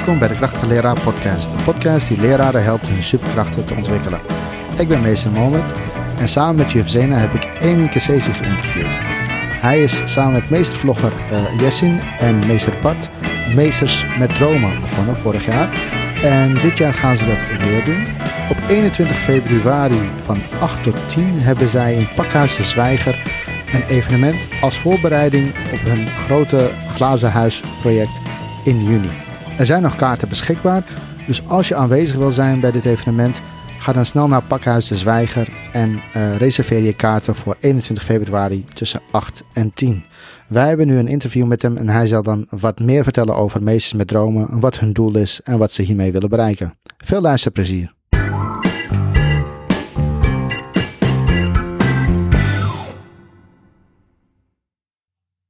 Welkom bij de Krachtige Leraar Podcast, de podcast die leraren helpt hun superkrachten te ontwikkelen. Ik ben meester Mohamed en samen met juf Zena heb ik Emin Kassesi geïnterviewd. Hij is samen met meestervlogger uh, Jessin en meester Bart Meesters met Dromen begonnen vorig jaar. En dit jaar gaan ze dat weer doen. Op 21 februari van 8 tot 10 hebben zij in Pakhuis de Zwijger een evenement als voorbereiding op hun grote glazen huisproject in juni. Er zijn nog kaarten beschikbaar, dus als je aanwezig wil zijn bij dit evenement, ga dan snel naar Pakhuis de Zwijger en uh, reserveer je kaarten voor 21 februari tussen 8 en 10. Wij hebben nu een interview met hem en hij zal dan wat meer vertellen over Meesters met Dromen, wat hun doel is en wat ze hiermee willen bereiken. Veel luisterplezier.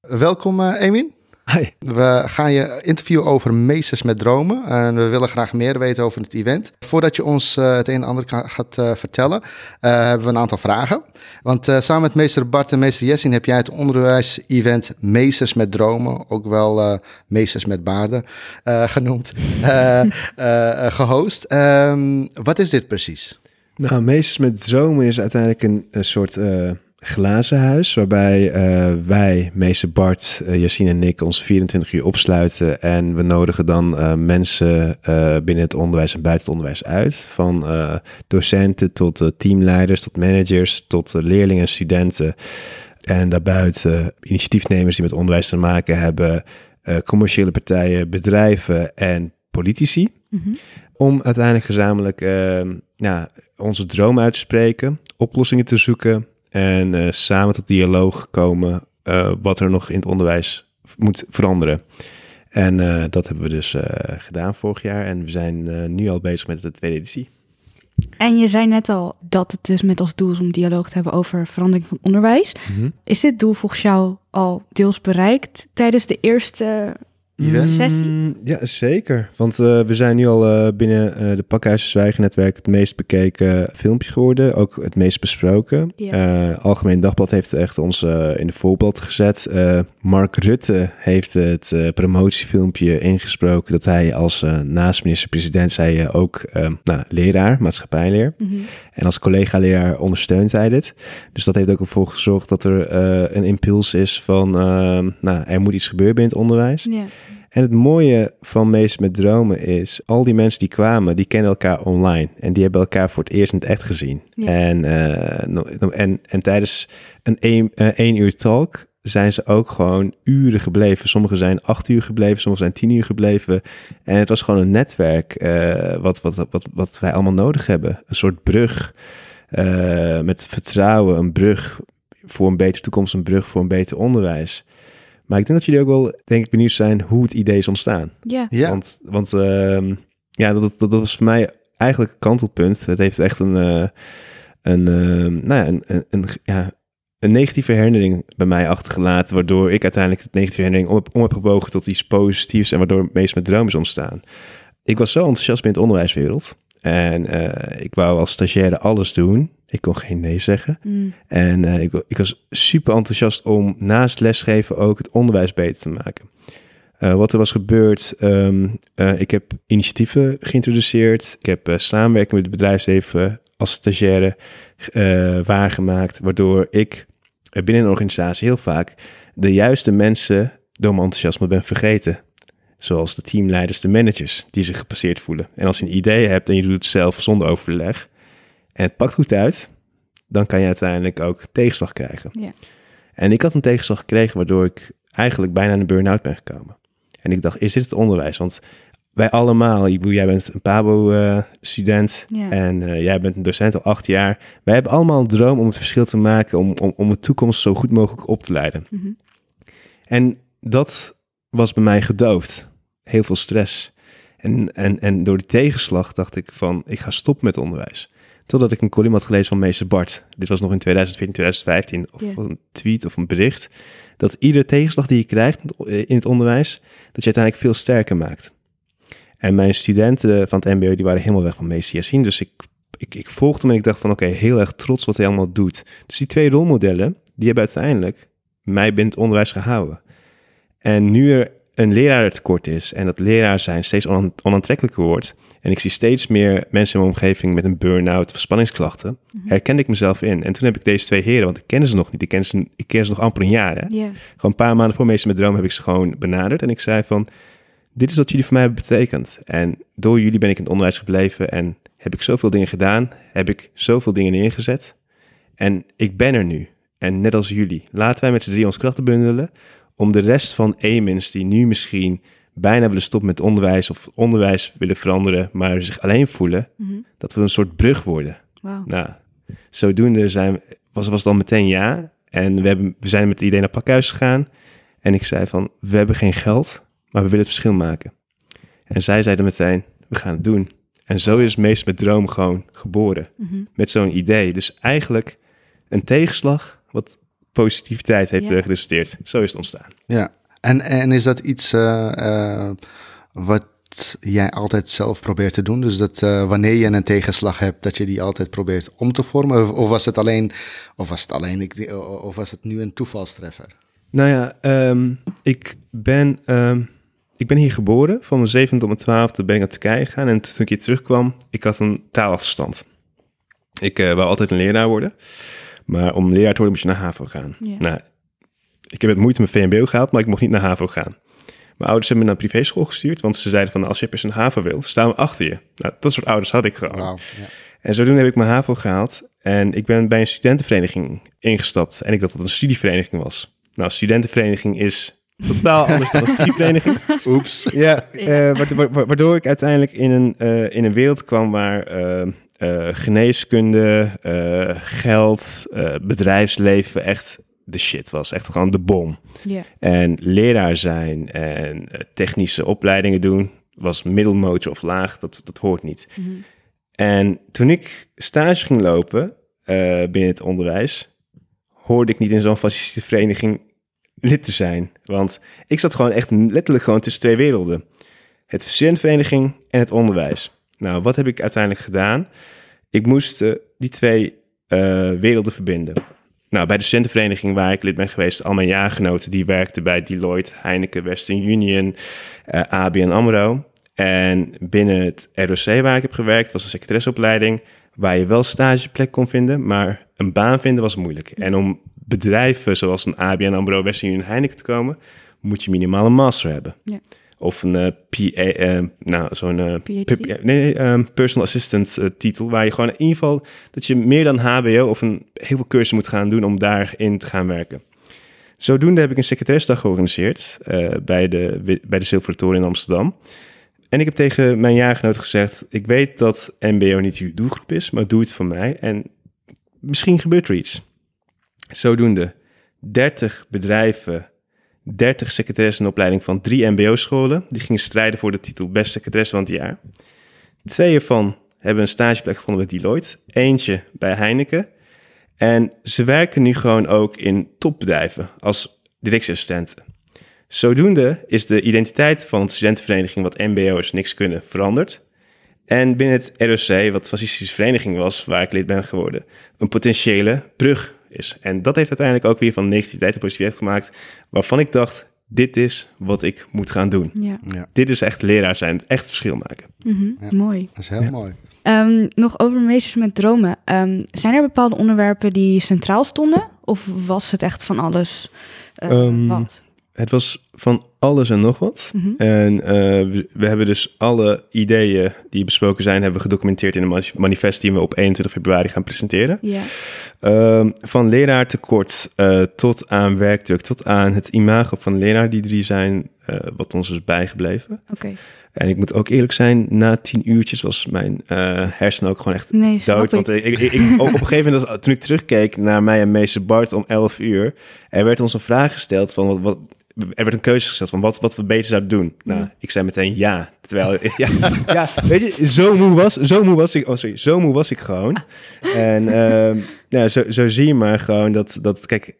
Welkom uh, Emin. Hi. We gaan je interviewen over Meesters met Dromen. En we willen graag meer weten over het event. Voordat je ons uh, het een en ander gaat uh, vertellen, hebben we een aantal vragen. Want samen met meester Bart en meester Jessin heb jij het onderwijs-event Meesters met Dromen, ook wel Meesters met Baarden genoemd, gehost. Um, wat is dit precies? Nou, Meesters met Dromen is uiteindelijk een, een soort glazen huis, waarbij uh, wij, meester Bart, uh, Yassine en ik, ons 24 uur opsluiten. En we nodigen dan uh, mensen binnen het onderwijs en buiten het onderwijs uit. Van docenten tot teamleiders, tot managers, tot leerlingen en studenten. En daarbuiten initiatiefnemers die met onderwijs te maken hebben, commerciële partijen, bedrijven en politici. Mm -hmm. Om uiteindelijk gezamenlijk ja, onze droom uit te spreken, oplossingen te zoeken en uh, samen tot dialoog komen uh, wat er nog in het onderwijs moet veranderen. En uh, dat hebben we dus gedaan vorig jaar en we zijn nu al bezig met de tweede editie. En je zei net al dat het dus met als doel is om dialoog te hebben over verandering van onderwijs. Mm -hmm. Is dit doel volgens jou al deels bereikt tijdens de eerste Mm, ja, zeker. Want uh, we zijn nu al uh, binnen uh, de Pakhuizen Zwijgen-netwerk het meest bekeken filmpje geworden. Ook het meest besproken. Ja. Algemeen Dagblad heeft echt ons in de voorbeeld gezet. Mark Rutte heeft het promotiefilmpje ingesproken dat hij als naast minister-president zei ook nou, leraar, maatschappijleer. Mm -hmm. En als collega-leraar ondersteunt hij dit. Dus dat heeft ook ervoor gezorgd dat er een impuls is van, nou, er moet iets gebeuren binnen het onderwijs. Ja. En het mooie van Meest met Dromen is, al die mensen die kwamen, die kennen elkaar online. En die hebben elkaar voor het eerst in het echt gezien. Ja. En, uh, en, en tijdens een één, uh, één uur talk zijn ze ook gewoon uren gebleven. Sommigen zijn acht uur gebleven, sommigen zijn tien uur gebleven. En het was gewoon een netwerk uh, wat, wat, wat, wat wij allemaal nodig hebben. Een soort brug met vertrouwen, een brug voor een betere toekomst, een brug voor een beter onderwijs. Maar ik denk dat jullie ook wel, denk ik, benieuwd zijn hoe het idee is ontstaan. Ja. ja. Want, want uh, ja, dat, dat, dat was voor mij eigenlijk een kantelpunt. Het heeft echt een, uh, een, uh, nou ja, een, een, een, ja, een negatieve herinnering bij mij achtergelaten. Waardoor ik uiteindelijk het negatieve herinnering om, om heb gebogen tot iets positiefs. En waardoor meest met dromen is ontstaan. Ik was zo enthousiast in de onderwijswereld. En uh, ik wou als stagiaire alles doen. Ik kon geen nee zeggen. Mm. En uh, ik, ik, was super enthousiast om naast lesgeven ook het onderwijs beter te maken. Uh, wat er was gebeurd, um, uh, ik heb initiatieven geïntroduceerd. Ik heb samenwerking met het bedrijfsleven als stagiaire waargemaakt. Waardoor ik binnen een organisatie heel vaak de juiste mensen door mijn enthousiasme ben vergeten. Zoals de teamleiders, de managers, die zich gepasseerd voelen. En als je een idee hebt en je doet het zelf zonder overleg, en het pakt goed uit, dan kan je uiteindelijk ook tegenslag krijgen. Ja. En ik had een tegenslag gekregen waardoor ik eigenlijk bijna in een burn-out ben gekomen. En ik dacht, is dit het onderwijs? Want wij allemaal, jij bent een PABO-student uh, ja. en uh, jij bent een docent al acht jaar. Wij hebben allemaal een droom om het verschil te maken, om, om, om de toekomst zo goed mogelijk op te leiden. Mm -hmm. En dat was bij mij gedoofd. Heel veel stress. En, en, en door die tegenslag dacht ik van, ik ga stoppen met onderwijs. Totdat ik een column had gelezen van meester Bart. Dit was nog in 2014, 2015. Of yeah. een tweet of een bericht. Dat iedere tegenslag die je krijgt in het onderwijs, dat je uiteindelijk veel sterker maakt. En mijn studenten van het mbo, die waren helemaal weg van meester Yassine. Dus ik, ik, ik volgde hem en ik dacht van oké, okay, heel erg trots wat hij allemaal doet. Dus die twee rolmodellen, die hebben uiteindelijk mij binnen het onderwijs gehouden. En nu er een lerarentekort is en dat leraar zijn steeds on onaantrekkelijker wordt en ik zie steeds meer mensen in mijn omgeving met een burn-out of spanningsklachten, mm herkende ik mezelf in. En toen heb ik deze twee heren, want ik ken ze nog niet, ik ken ze, ik ken ze nog amper een jaar. Hè? Gewoon een paar maanden voor Meester met Droom heb ik ze gewoon benaderd en ik zei van, dit is wat jullie voor mij hebben betekend. En door jullie ben ik in het onderwijs gebleven en heb ik zoveel dingen gedaan, heb ik zoveel dingen neergezet en ik ben er nu. En net als jullie, laten wij met z'n drie ons krachten bundelen om de rest van Emins die nu misschien bijna willen stoppen met onderwijs of onderwijs willen veranderen, maar zich alleen voelen, mhm. dat we een soort brug worden. Wow. Nou, zodoende zijn, was, was dan meteen ja. En we, hebben, we zijn met het idee naar pakhuis gegaan. En ik zei van, we hebben geen geld, maar we willen het verschil maken. En zij zeiden meteen, we gaan het doen. En zo is Meest met Droom gewoon geboren. Mhm. Met zo'n idee. Dus eigenlijk een tegenslag wat positiviteit heeft ja. geresulteerd. Zo is het ontstaan. Ja, en, en is dat iets uh, uh, wat jij altijd zelf probeert te doen? Dus dat uh, wanneer je een tegenslag hebt, dat je die altijd probeert om te vormen? Of, of was het alleen, of was het alleen, ik, of was het nu een toevalstreffer? Nou ja, um, ik ben... Um, ik ben hier geboren. Van mijn zevende tot mijn twaalfde ben ik naar Turkije gegaan. En toen ik hier terugkwam, ik had een taalafstand. Ik uh, wou altijd een leraar worden. Maar om leraar te worden moet je naar HAVO gaan. Ja. Nou, ik heb het moeite met VMBO gehaald, maar ik mocht niet naar HAVO gaan. Mijn ouders hebben me naar een privéschool gestuurd, want ze zeiden van als je per een HAVO wil, staan we achter je. Nou, dat soort ouders had ik gewoon. Wow, ja. En zodoende heb ik mijn HAVO gehaald en ik ben bij een studentenvereniging ingestapt. En ik dacht dat het een studievereniging was. Nou, studentenvereniging is totaal anders dan een studievereniging. Oeps. Ja, uh, waardoor, ik uiteindelijk in een, uh, in een wereld kwam waar uh, geneeskunde, geld, bedrijfsleven echt de shit was. Echt gewoon de bom. Yeah. En leraar zijn en eh, technische opleidingen doen was middelmoot of laag. Dat, dat hoort niet. Mhm. En toen ik stage ging lopen binnen het onderwijs, hoorde ik niet in zo'n fascistische vereniging lid te zijn. Want ik zat gewoon echt letterlijk gewoon tussen twee werelden. Het studentenvereniging en het onderwijs. Nou, wat heb ik uiteindelijk gedaan? Ik moest uh, die twee uh, werelden verbinden. Nou, bij de studentenvereniging waar ik lid ben geweest, al mijn jaargenoten die werkten bij Deloitte, Heineken, Western Union, eh, ABN AMRO. En binnen het ROC waar ik heb gewerkt, was een secretaresseopleiding waar je wel stageplek kon vinden, maar een baan vinden was moeilijk. En om bedrijven zoals een ABN AMRO, Western Union, Heineken te komen, moet je minimaal een master hebben. Ja. Of een eh, PA, eh, nou, zo'n uh, nee, um, personal assistant titel, waar je gewoon in ieder geval dat je meer dan HBO of een heel veel cursussen moet gaan doen om daarin te gaan werken. Zodoende heb ik een secretaresdag georganiseerd bij, de, bij de Zilveren Toren in Amsterdam. En ik heb tegen mijn jaargenoot gezegd: Ik weet dat MBO niet uw doelgroep is, maar doe het voor mij. En misschien gebeurt er iets. Zodoende 30 bedrijven 30 secretaressen in opleiding van drie MBO-scholen. Die gingen strijden voor de titel Best Secretaresse van het jaar. Twee ervan hebben een stageplek gevonden bij Deloitte. Eentje bij Heineken. En ze werken nu gewoon ook in topbedrijven als directieassistenten. Zodoende is de identiteit van de studentenvereniging wat MBO's niks kunnen veranderd. En binnen het ROC, wat fascistische vereniging was, waar ik lid ben geworden, een potentiële brug is. En dat heeft uiteindelijk ook weer van negativiteit en positiviteit gemaakt, waarvan ik dacht, dit is wat ik moet gaan doen. Ja. Dit is echt leraar zijn, echt verschil maken. Mhm, mooi. Dat is heel mooi. Um, nog over meesters met dromen. Um, zijn er bepaalde onderwerpen die centraal stonden? Of was het echt van alles uh, wat? Het was van alles en nog wat. Mhm. En uh, we, hebben dus alle ideeën die besproken zijn, hebben we gedocumenteerd in een manifest die we op 21 februari gaan presenteren. Yeah. Uh, van leraartekort uh, tot aan werkdruk, tot aan het imago van leraar. Die drie zijn uh, wat ons is bijgebleven. Okay. En ik moet ook eerlijk zijn, na tien uurtjes was mijn uh, hersenen ook gewoon echt nee, dood. Want ik, ik, ik, op een gegeven moment, toen ik terugkeek naar mij en meester Bart om 11 uur, er werd ons een vraag gesteld van wat, wat er werd een keuze gesteld van wat, wat we beter zouden doen. Nou, ik zei meteen ja. Terwijl, ja, ja, weet je, zo moe was, zo moe was ik, oh sorry, zo moe was ik gewoon. En uh, ja, zo, zo zie je maar gewoon dat, dat kijk,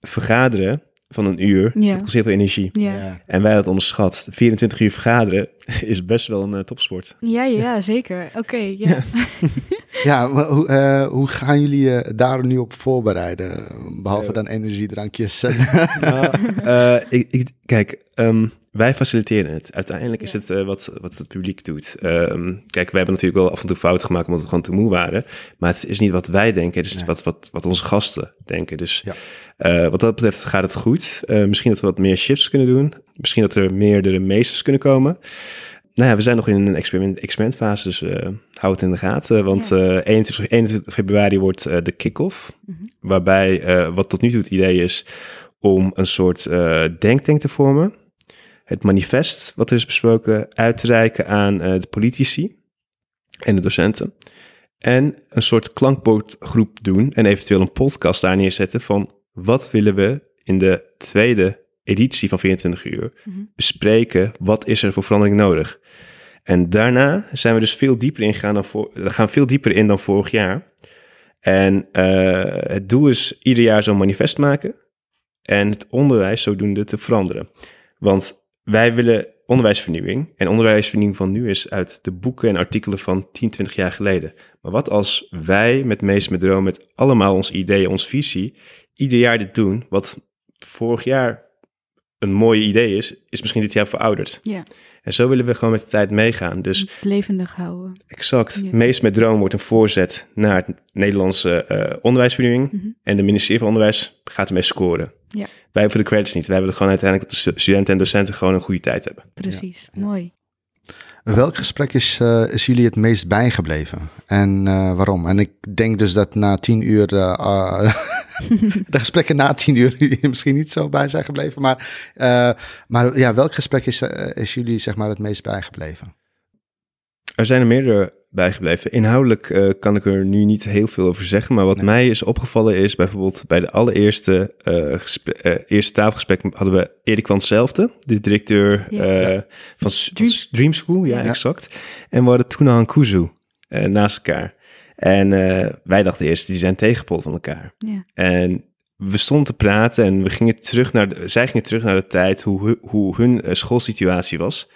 vergaderen van een uur, ja. dat kost heel veel energie. Ja. En wij hadden onderschat. 24 uur vergaderen is best wel een uh, topsport. Ja, ja, zeker. Oké, ja. ja, maar hoe, eh, hoe gaan jullie uh, daar nu op voorbereiden? Behalve dan energiedrankjes. nou, uh, ik, ik, kijk, um, wij faciliteren het. Uiteindelijk is het wat, wat het publiek doet. Um, kijk, we hebben natuurlijk wel af en toe fouten gemaakt omdat we gewoon te moe waren. Maar het is niet wat wij denken, het is nee. wat, wat, wat onze gasten denken. Dus ja. wat dat betreft gaat het goed. misschien dat we wat meer shifts kunnen doen. Misschien dat er meerdere meesters kunnen komen. Nou ja, we zijn nog in een experiment, experimentfase, dus uh, hou het in de gaten. Want ja. uh, 21, 21, februari wordt uh, de kick-off. Mm -hmm. Waarbij, wat tot nu toe het idee is, om een soort denktank te vormen. Het manifest, wat er is besproken, uit te reiken aan de politici en de docenten. En een soort klankbordgroep doen en eventueel een podcast daar neerzetten van wat willen we in de tweede editie van 24 uur mm-hmm. bespreken wat is er voor verandering nodig. En daarna zijn we dus veel dieper ingegaan dan voor, gaan veel dieper in dan vorig jaar. En uh, het doel is ieder jaar zo'n manifest maken en het onderwijs zodoende te veranderen. Want wij willen onderwijsvernieuwing. En onderwijsvernieuwing van nu is uit de boeken en artikelen van 10, 20 jaar geleden. Maar wat als wij met Meest met Droom, met allemaal onze ideeën, onze visie, ieder jaar dit doen, wat vorig jaar een mooi idee is, is misschien dit jaar verouderd. Ja. En zo willen we gewoon met de tijd meegaan. Dus levendig houden. Exact. Ja. Meest met Droom wordt een voorzet naar het Nederlandse uh, onderwijsvernieuwing. Mm -hmm. En de ministerie van Onderwijs gaat ermee scoren. Ja. Wij hoeven de credits niet. Wij willen gewoon uiteindelijk dat de studenten en docenten gewoon een goede tijd hebben. Precies, ja. mooi. Welk gesprek is, uh, is jullie het meest bijgebleven? En uh, waarom? En ik denk dus dat na tien uur, uh, de gesprekken na tien uur misschien niet zo bij zijn gebleven. Maar, maar ja, welk gesprek is, is jullie zeg maar het meest bijgebleven? Er zijn er meerdere bijgebleven. Inhoudelijk uh, kan ik er nu niet heel veel over zeggen. Maar wat nee. mij is opgevallen is bijvoorbeeld bij de allereerste uh, uh, eerste tafelgesprek hadden we Erik van Zelfde, de directeur ja. Ja. van Dream. Dream School. Ja, ja, exact. En we hadden Tuna Kuzu naast elkaar. En wij dachten eerst, die zijn tegenpol van elkaar. En we stonden te praten en we gingen terug naar de, zij gingen terug naar de tijd hoe, hoe hun schoolsituatie was.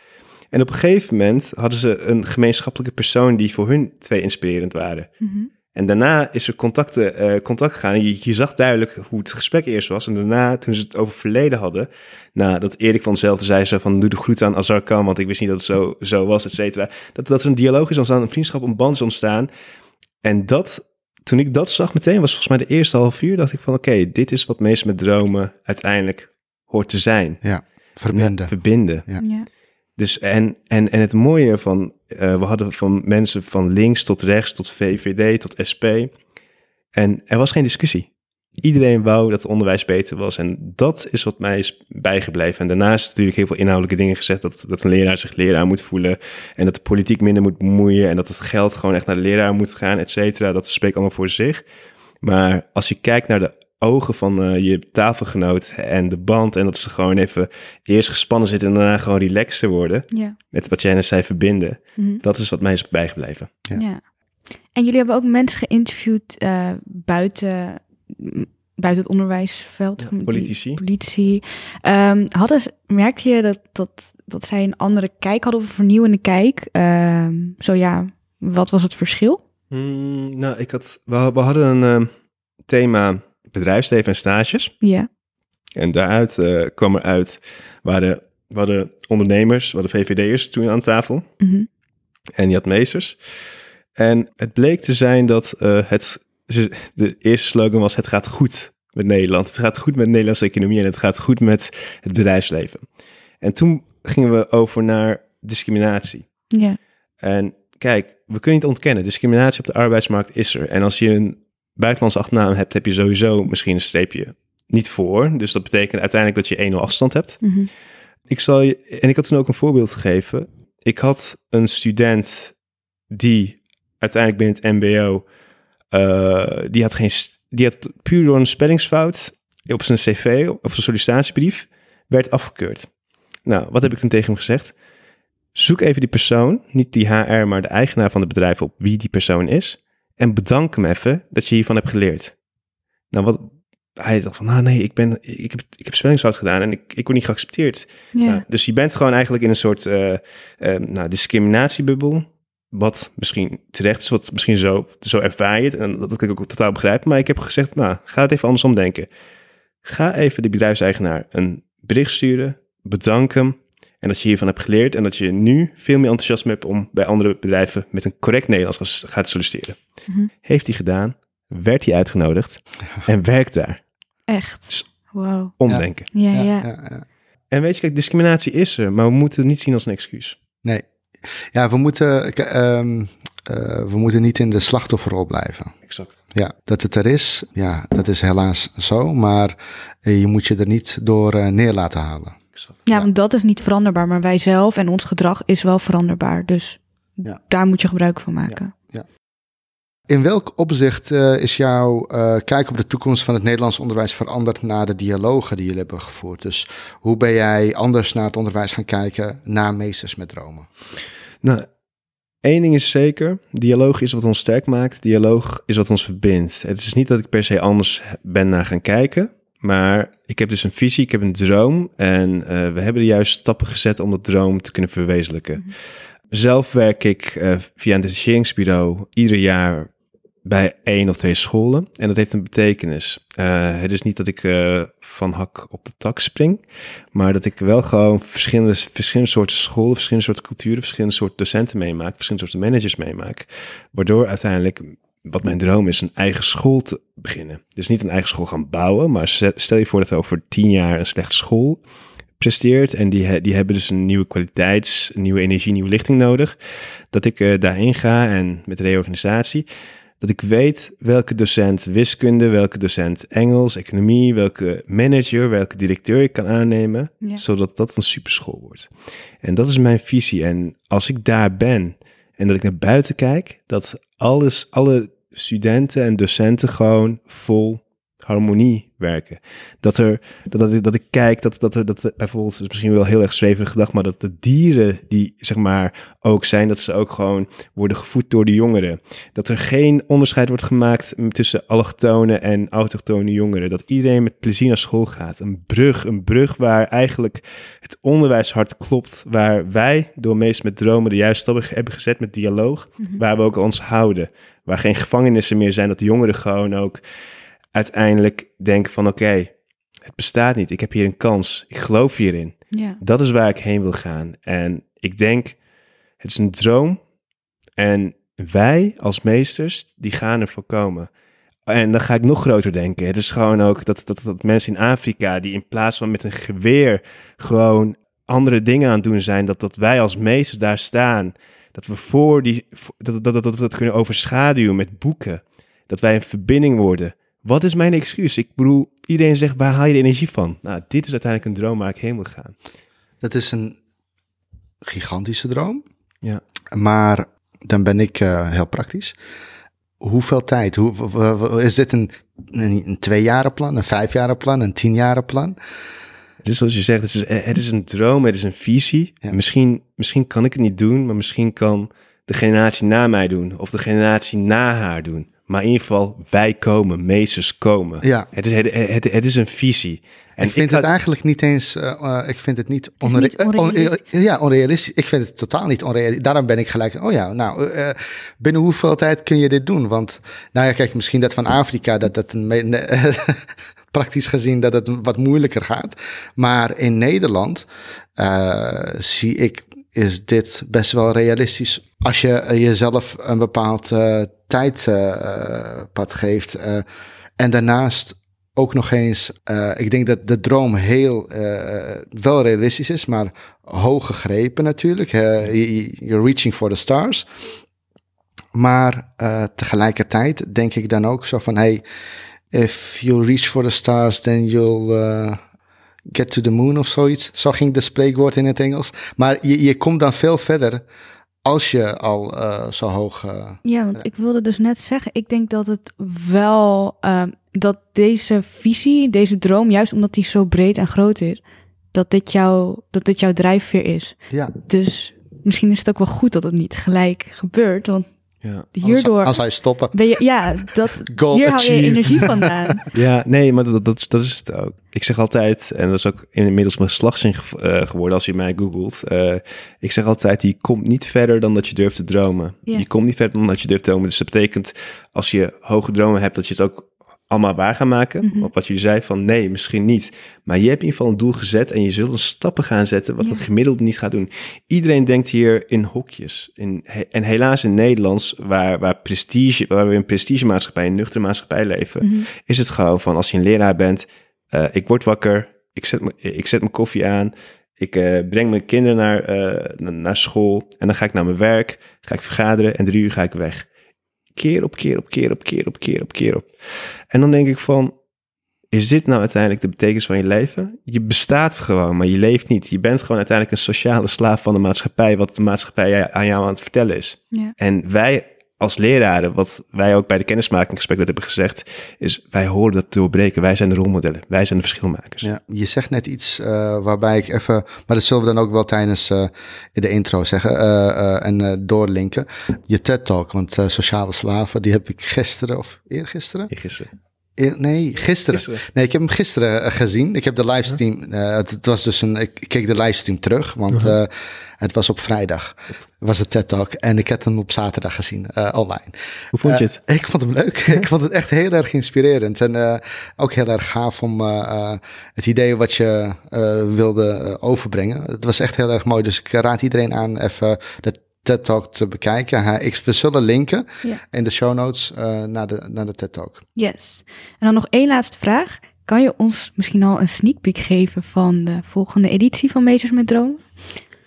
En op een gegeven moment hadden ze een gemeenschappelijke persoon die voor hun twee inspirerend waren. Mm-hmm. En daarna is er contact, uh, contact gegaan. Je, je, zag duidelijk hoe het gesprek eerst was. En daarna, toen ze het over verleden hadden, nadat Erik van hetzelfde zei ze van doe de groet aan Azar Khan, want ik wist niet dat het zo, zo was, et cetera. Dat, dat er een dialoog is ontstaan, een vriendschap, een band is ontstaan. En dat, toen ik dat zag meteen, was volgens mij de eerste half uur, dacht ik van oké, okay, dit is wat mensen met dromen uiteindelijk hoort te zijn. Ja, verbinden. verbinden. Ja. ja. Dus en, en, en het mooie van, uh, we hadden van mensen van links tot rechts, tot VVD, tot SP. En er was geen discussie. Iedereen wou dat het onderwijs beter was. En dat is wat mij is bijgebleven. En daarnaast natuurlijk heel veel inhoudelijke dingen gezegd. Dat, dat een leraar zich leraar moet voelen. En dat de politiek minder moet bemoeien. En dat het geld gewoon echt naar de leraar moet gaan, et cetera. Dat spreekt allemaal voor zich. Maar als je kijkt naar de ogen van uh, je tafelgenoot en de band. En dat ze gewoon even eerst gespannen zitten en daarna gewoon relaxter worden. Ja. Met wat jij net zei, verbinden. Mhm. Dat is wat mij is bijgebleven. Ja. ja. En jullie hebben ook mensen geïnterviewd uh, buiten, buiten het onderwijsveld. Ja, politici. Politici. Um, hadden, merkte je dat, dat, dat zij een andere kijk hadden of een vernieuwende kijk? Um, zo ja, wat was het verschil? Mm, nou, ik had, we, we hadden een uh, thema bedrijfsleven en stages. Ja. En daaruit uh, kwam er uit, waren, waren ondernemers, waren VVD'ers toen aan tafel. Mm -hmm. En je had meesters. En het bleek te zijn dat uh, het, de eerste slogan was, het gaat goed met Nederland. Het gaat goed met de Nederlandse economie en het gaat goed met het bedrijfsleven. En toen gingen we over naar discriminatie. Ja. En kijk, we kunnen niet ontkennen, discriminatie op de arbeidsmarkt is er. En als je een buitenlandse achternaam hebt, heb je sowieso misschien een streepje niet voor. Dus dat betekent uiteindelijk dat je 1-0 afstand hebt. Mm -hmm. Ik zal je, en ik had toen ook een voorbeeld gegeven. Ik had een student die uiteindelijk binnen het MBO, uh, die had geen, die had puur door een spellingsfout op zijn cv of zijn sollicitatiebrief werd afgekeurd. Nou, wat heb ik toen tegen hem gezegd? Zoek even die persoon, niet die HR, maar de eigenaar van het bedrijf op wie die persoon is. En bedank hem even dat je hiervan hebt geleerd. Nou, wat, hij dacht van, nou nee, ik, ben, ik, heb, ik heb spellingsfout gedaan en ik, ik word niet geaccepteerd. Ja. Nou, dus je bent gewoon eigenlijk in een soort uh, uh, nou, discriminatiebubbel. wat misschien terecht is, wat misschien zo, zo ervaar je het. En dat kan ik ook totaal begrijpen. Maar ik heb gezegd, nou, ga het even andersom denken. Ga even de bedrijfseigenaar een bericht sturen, bedank hem. En dat je hiervan hebt geleerd en dat je nu veel meer enthousiasme hebt om bij andere bedrijven met een correct Nederlands gaat solliciteren. Mhm. Heeft hij gedaan, werd hij uitgenodigd en werkt daar. Echt. Dus Wow. omdenken. Ja, ja. ja, ja. En weet je, kijk, discriminatie is er, maar we moeten het niet zien als een excuus. Nee. Ja, we moeten, k- ehm, eh, we moeten niet in de slachtofferrol blijven. Exact. Ja, dat het er is, ja, dat is helaas zo. Maar eh, je moet je er niet door eh, neer laten halen. Ja, Ja. want dat is niet veranderbaar, maar wij zelf en ons gedrag is wel veranderbaar. Dus Ja. daar moet je gebruik van maken. In welk opzicht eh, is jouw eh, kijk op de toekomst van het Nederlands onderwijs veranderd na de dialogen die jullie hebben gevoerd? Dus hoe ben jij anders naar het onderwijs gaan kijken na Meesters met Dromen? Nou, één ding is zeker. Dialoog is wat ons sterk maakt. Dialoog is wat ons verbindt. Het is niet dat ik per se anders ben naar gaan kijken. Maar ik heb dus een visie, ik heb een droom. En eh, we hebben de juiste stappen gezet om dat droom te kunnen verwezenlijken. Zelf werk ik eh, via een detacheringsbureau ieder jaar bij één of twee scholen. En dat heeft een betekenis. Eh, het is niet dat ik van hak op de tak spring. Maar dat ik wel gewoon verschillende, verschillende soorten scholen, verschillende soorten culturen, verschillende soorten docenten meemaak, verschillende soorten managers meemaak. Waardoor uiteindelijk, wat mijn droom is, een eigen school te beginnen. Dus niet een eigen school gaan bouwen, maar stel je voor dat er over tien jaar een slechte school presteert en die, die hebben dus een nieuwe kwaliteits, een nieuwe energie, nieuwe lichting nodig. Dat ik eh, daarin ga en met reorganisatie, dat ik weet welke docent wiskunde, welke docent Engels, economie, welke manager, welke directeur ik kan aannemen, Ja. zodat dat een superschool wordt. En dat is mijn visie. En als ik daar ben en dat ik naar buiten kijk, dat alles, alle studenten en docenten gewoon vol harmonie werken. Dat er, dat, dat, ik- dat ik kijk, dat, dat er, dat bijvoorbeeld, is misschien wel heel erg zweverig gedacht, maar dat de dieren die, zeg maar, ook zijn, dat ze ook gewoon worden gevoed door de jongeren. Dat er geen onderscheid wordt gemaakt tussen allochtone en autochtone jongeren. Dat iedereen met plezier naar school gaat. Een brug, een brug waar eigenlijk het onderwijs hard klopt. Waar wij door meest met dromen de juiste stappen hebben gezet met dialoog. Waar we ook ons houden. Waar geen gevangenissen meer zijn. Dat de jongeren gewoon ook uiteindelijk denken van oké, het bestaat niet. Ik heb hier een kans. Ik geloof hierin. Ja. Dat is waar ik heen wil gaan. En ik denk, het is een droom. En wij als meesters, die gaan ervoor komen. En dan ga ik nog groter denken. Het is gewoon ook dat, dat, dat mensen in Afrika, die in plaats van met een geweer gewoon andere dingen aan het doen zijn, dat, dat wij als meesters daar staan. Dat we voor die, dat, dat, dat, dat we dat kunnen overschaduwen met boeken. Dat wij een verbinding worden. Wat is mijn excuus? Ik bedoel, iedereen zegt, waar haal je de energie van? Nou, dit is uiteindelijk een droom waar ik heen wil gaan. Dat is een gigantische droom. Ja. Maar dan ben ik eh, heel praktisch. Hoeveel tijd? Hoe, is dit een, een, een tweejarenplan, een vijfjarenplan, een tienjarenplan? Het is zoals je zegt, het is, het is een droom, het is een visie. Ja. Misschien, misschien kan ik het niet doen, maar misschien kan de generatie na mij doen. Of de generatie na haar doen. Maar in ieder geval, wij komen, meesters komen. Ja. Het, is, het, het, het is een visie. En ik vind het eigenlijk niet eens, eh, eh, ik vind het niet, eh, on- onrealistisch. ja, onrealistisch. Ik vind het totaal niet onrealistisch. Daarom ben ik gelijk, oh ja, nou, binnen hoeveel tijd kun je dit doen? Want, nou ja, kijk, misschien dat van Afrika, dat dat een, praktisch gezien dat het wat moeilijker gaat. Maar in Nederland eh, zie ik, is dit best wel realistisch. Als je jezelf een bepaald eh, tijdpad geeft. eh, en daarnaast ook nog eens, eh, ik denk dat de droom heel eh, wel realistisch is, maar hoog gegrepen natuurlijk. Eh, you're reaching for the stars. Maar eh, tegelijkertijd denk ik dan ook zo van, hey, if you reach for the stars, then you'll eh, get to the moon of zoiets. Zo ging de spreekwoord in het Engels. Maar je, je komt dan veel verder als je al eh, zo hoog... eh, Ja, want ik wilde dus net zeggen, ik denk dat het wel, ehm, dat deze visie, deze droom, juist omdat die zo breed en groot is, dat dit, jouw dat dit jouw drijfveer is. ja, Dus misschien is het ook wel goed dat het niet gelijk gebeurt, want Ja. Hierdoor Als hij stoppen. ben je, ja, dat, Goal hier hou je achieved. energie vandaan. Ja, nee, maar dat, dat, dat is het ook. Ik zeg altijd, en dat is ook inmiddels mijn slagzin ge- eh, geworden als je mij googelt. eh, ik zeg altijd, je komt niet verder dan dat je durft te dromen. Ja. Je komt niet verder dan dat je durft te dromen. Dus dat betekent, als je hoge dromen hebt, dat je het ook allemaal waar gaat maken. Mhm. Op wat jullie zei van, nee, misschien niet. Maar je hebt in ieder geval een doel gezet en je zult een stappen gaan zetten wat Ja. het gemiddeld niet gaat doen. Iedereen denkt hier in hokjes. In, en helaas in Nederlands, waar, waar, prestige, waar we in prestigemaatschappij, een nuchtere maatschappij leven, Mhm. is het gewoon van als je een leraar bent, eh, ik word wakker, ik zet, me, ik zet mijn koffie aan, ik eh, breng mijn kinderen naar, eh, na- naar school en dan ga ik naar mijn werk, ga ik vergaderen en drie uur ga ik weg. Keer op keer op keer op keer op keer op keer op. En dan denk ik van, is dit nou uiteindelijk de betekenis van je leven? Je bestaat gewoon, maar je leeft niet. Je bent gewoon uiteindelijk een sociale slaaf van de maatschappij, wat de maatschappij aan jou aan het vertellen is. Ja. En wij als leraren, wat wij ook bij de kennismakingsgesprek dat hebben gezegd, is wij horen dat te doorbreken. Wij zijn de rolmodellen. Wij zijn de verschilmakers. Ja, je zegt net iets eh, waarbij ik even, maar dat zullen we dan ook wel tijdens eh, de intro zeggen eh, en doorlinken. Je TED Talk, want sociale slaven, die heb ik gisteren of eergisteren? Gisteren. Nee, gisteren. Gisteren. Nee, ik heb hem gisteren eh, gezien. Ik heb de livestream. eh, het, het was dus een. Ik keek de livestream terug, want eh, het was op vrijdag. Was het TED Talk en ik heb hem op zaterdag gezien online. Hoe vond je het? ik vond hem leuk. ik vond het echt heel erg inspirerend. En ook heel erg gaaf om het idee wat je wilde overbrengen. Het was echt heel erg mooi. Dus ik raad iedereen aan even de TED Talk te bekijken. Hij- ik, we zullen linken Ja. in de show notes eh, naar, de, naar de TED Talk. Yes. En dan nog één laatste vraag. Kan je ons misschien al een sneak peek geven van de volgende editie van Meesters met Droom?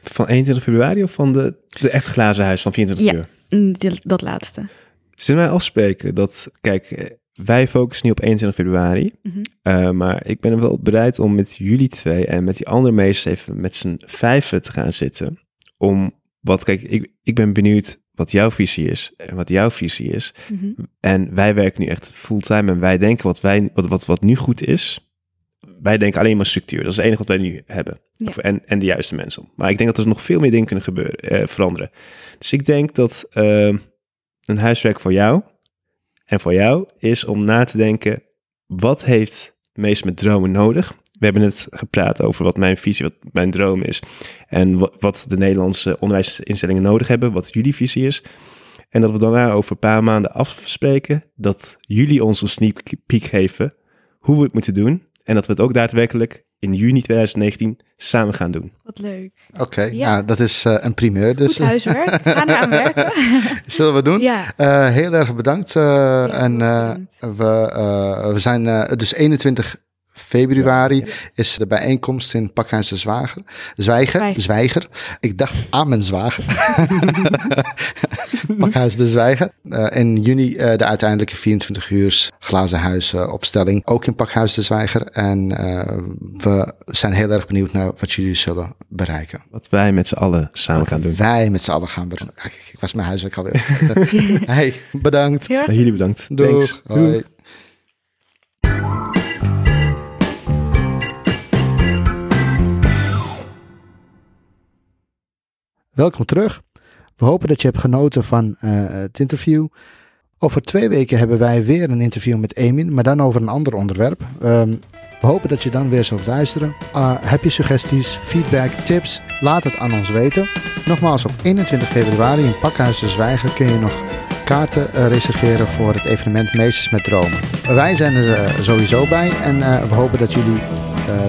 Van 21 februari of van de, de echt glazen huis van 24 Ja. uur? Mm, die- Dat laatste. Zullen wij afspreken dat, kijk, eh, wij focussen nu op 21 februari. Mhm. eh, maar ik ben wel bereid om met jullie twee en met die andere meesters even met z'n vijven te gaan zitten. Om wat, kijk, ik, ik ben benieuwd wat jouw visie is en wat jouw visie is. Mhm. En wij werken nu echt fulltime en wij denken wat, wij, wat, wat, wat nu goed is. Wij denken alleen maar structuur. Dat is het enige wat wij nu hebben. Ja. Of- En, en de juiste mensen. Maar ik denk dat er nog veel meer dingen kunnen gebeuren, eh, veranderen. Dus ik denk dat eh, een huiswerk voor jou en voor jou is om na te denken: wat heeft meest met dromen nodig? We hebben net gepraat over wat mijn visie, wat mijn droom is. En wat, wat de Nederlandse onderwijsinstellingen nodig hebben, wat jullie visie is. En dat we daarna over een paar maanden afspreken dat jullie ons een sneak peek geven hoe we het moeten doen. En dat we het ook daadwerkelijk in juni 2019 samen gaan doen. Wat leuk. Oké, Ja. nou, dat is eh, een primeur. Dus Goed huiswerk. Ga eraan werken. zullen we doen? ja. Eh, heel erg bedankt. eh, en eh, bedankt. we, eh, we zijn dus 21 februari is de bijeenkomst in Pakhuis de Zwager. Zwijger, Zwijger. Zwijger. Ik dacht aan mijn zwager. Pakhuis de Zwijger. Eh, in juni eh, de uiteindelijke 24 uur glazen huis opstelling. Ook in Pakhuis de Zwijger. En eh, we zijn heel erg benieuwd naar wat jullie zullen bereiken. Wat wij met z'n allen samen gaan doen. Wij met z'n alweer gaan bereiken. Ik was mijn huiswerk alweer. hey, bedankt. Nou, jullie bedankt. Doeg. Thanks. Hoi. Welkom terug. We hopen dat je hebt genoten van eh, het interview. Over twee weken hebben wij weer een interview met Emin, maar dan over een ander onderwerp. Ehm, we hopen dat je dan weer zult luisteren. Ah, heb je suggesties, feedback, tips? Laat het aan ons weten. Nogmaals, op 21 februari in Pakhuis de Zwijger kun je nog kaarten eh, reserveren voor het evenement Meesters met Dromen. Wij zijn er eh, sowieso bij en we hopen dat jullie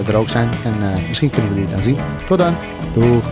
er ook zijn. En misschien kunnen we jullie dan zien. Tot dan. Doeg.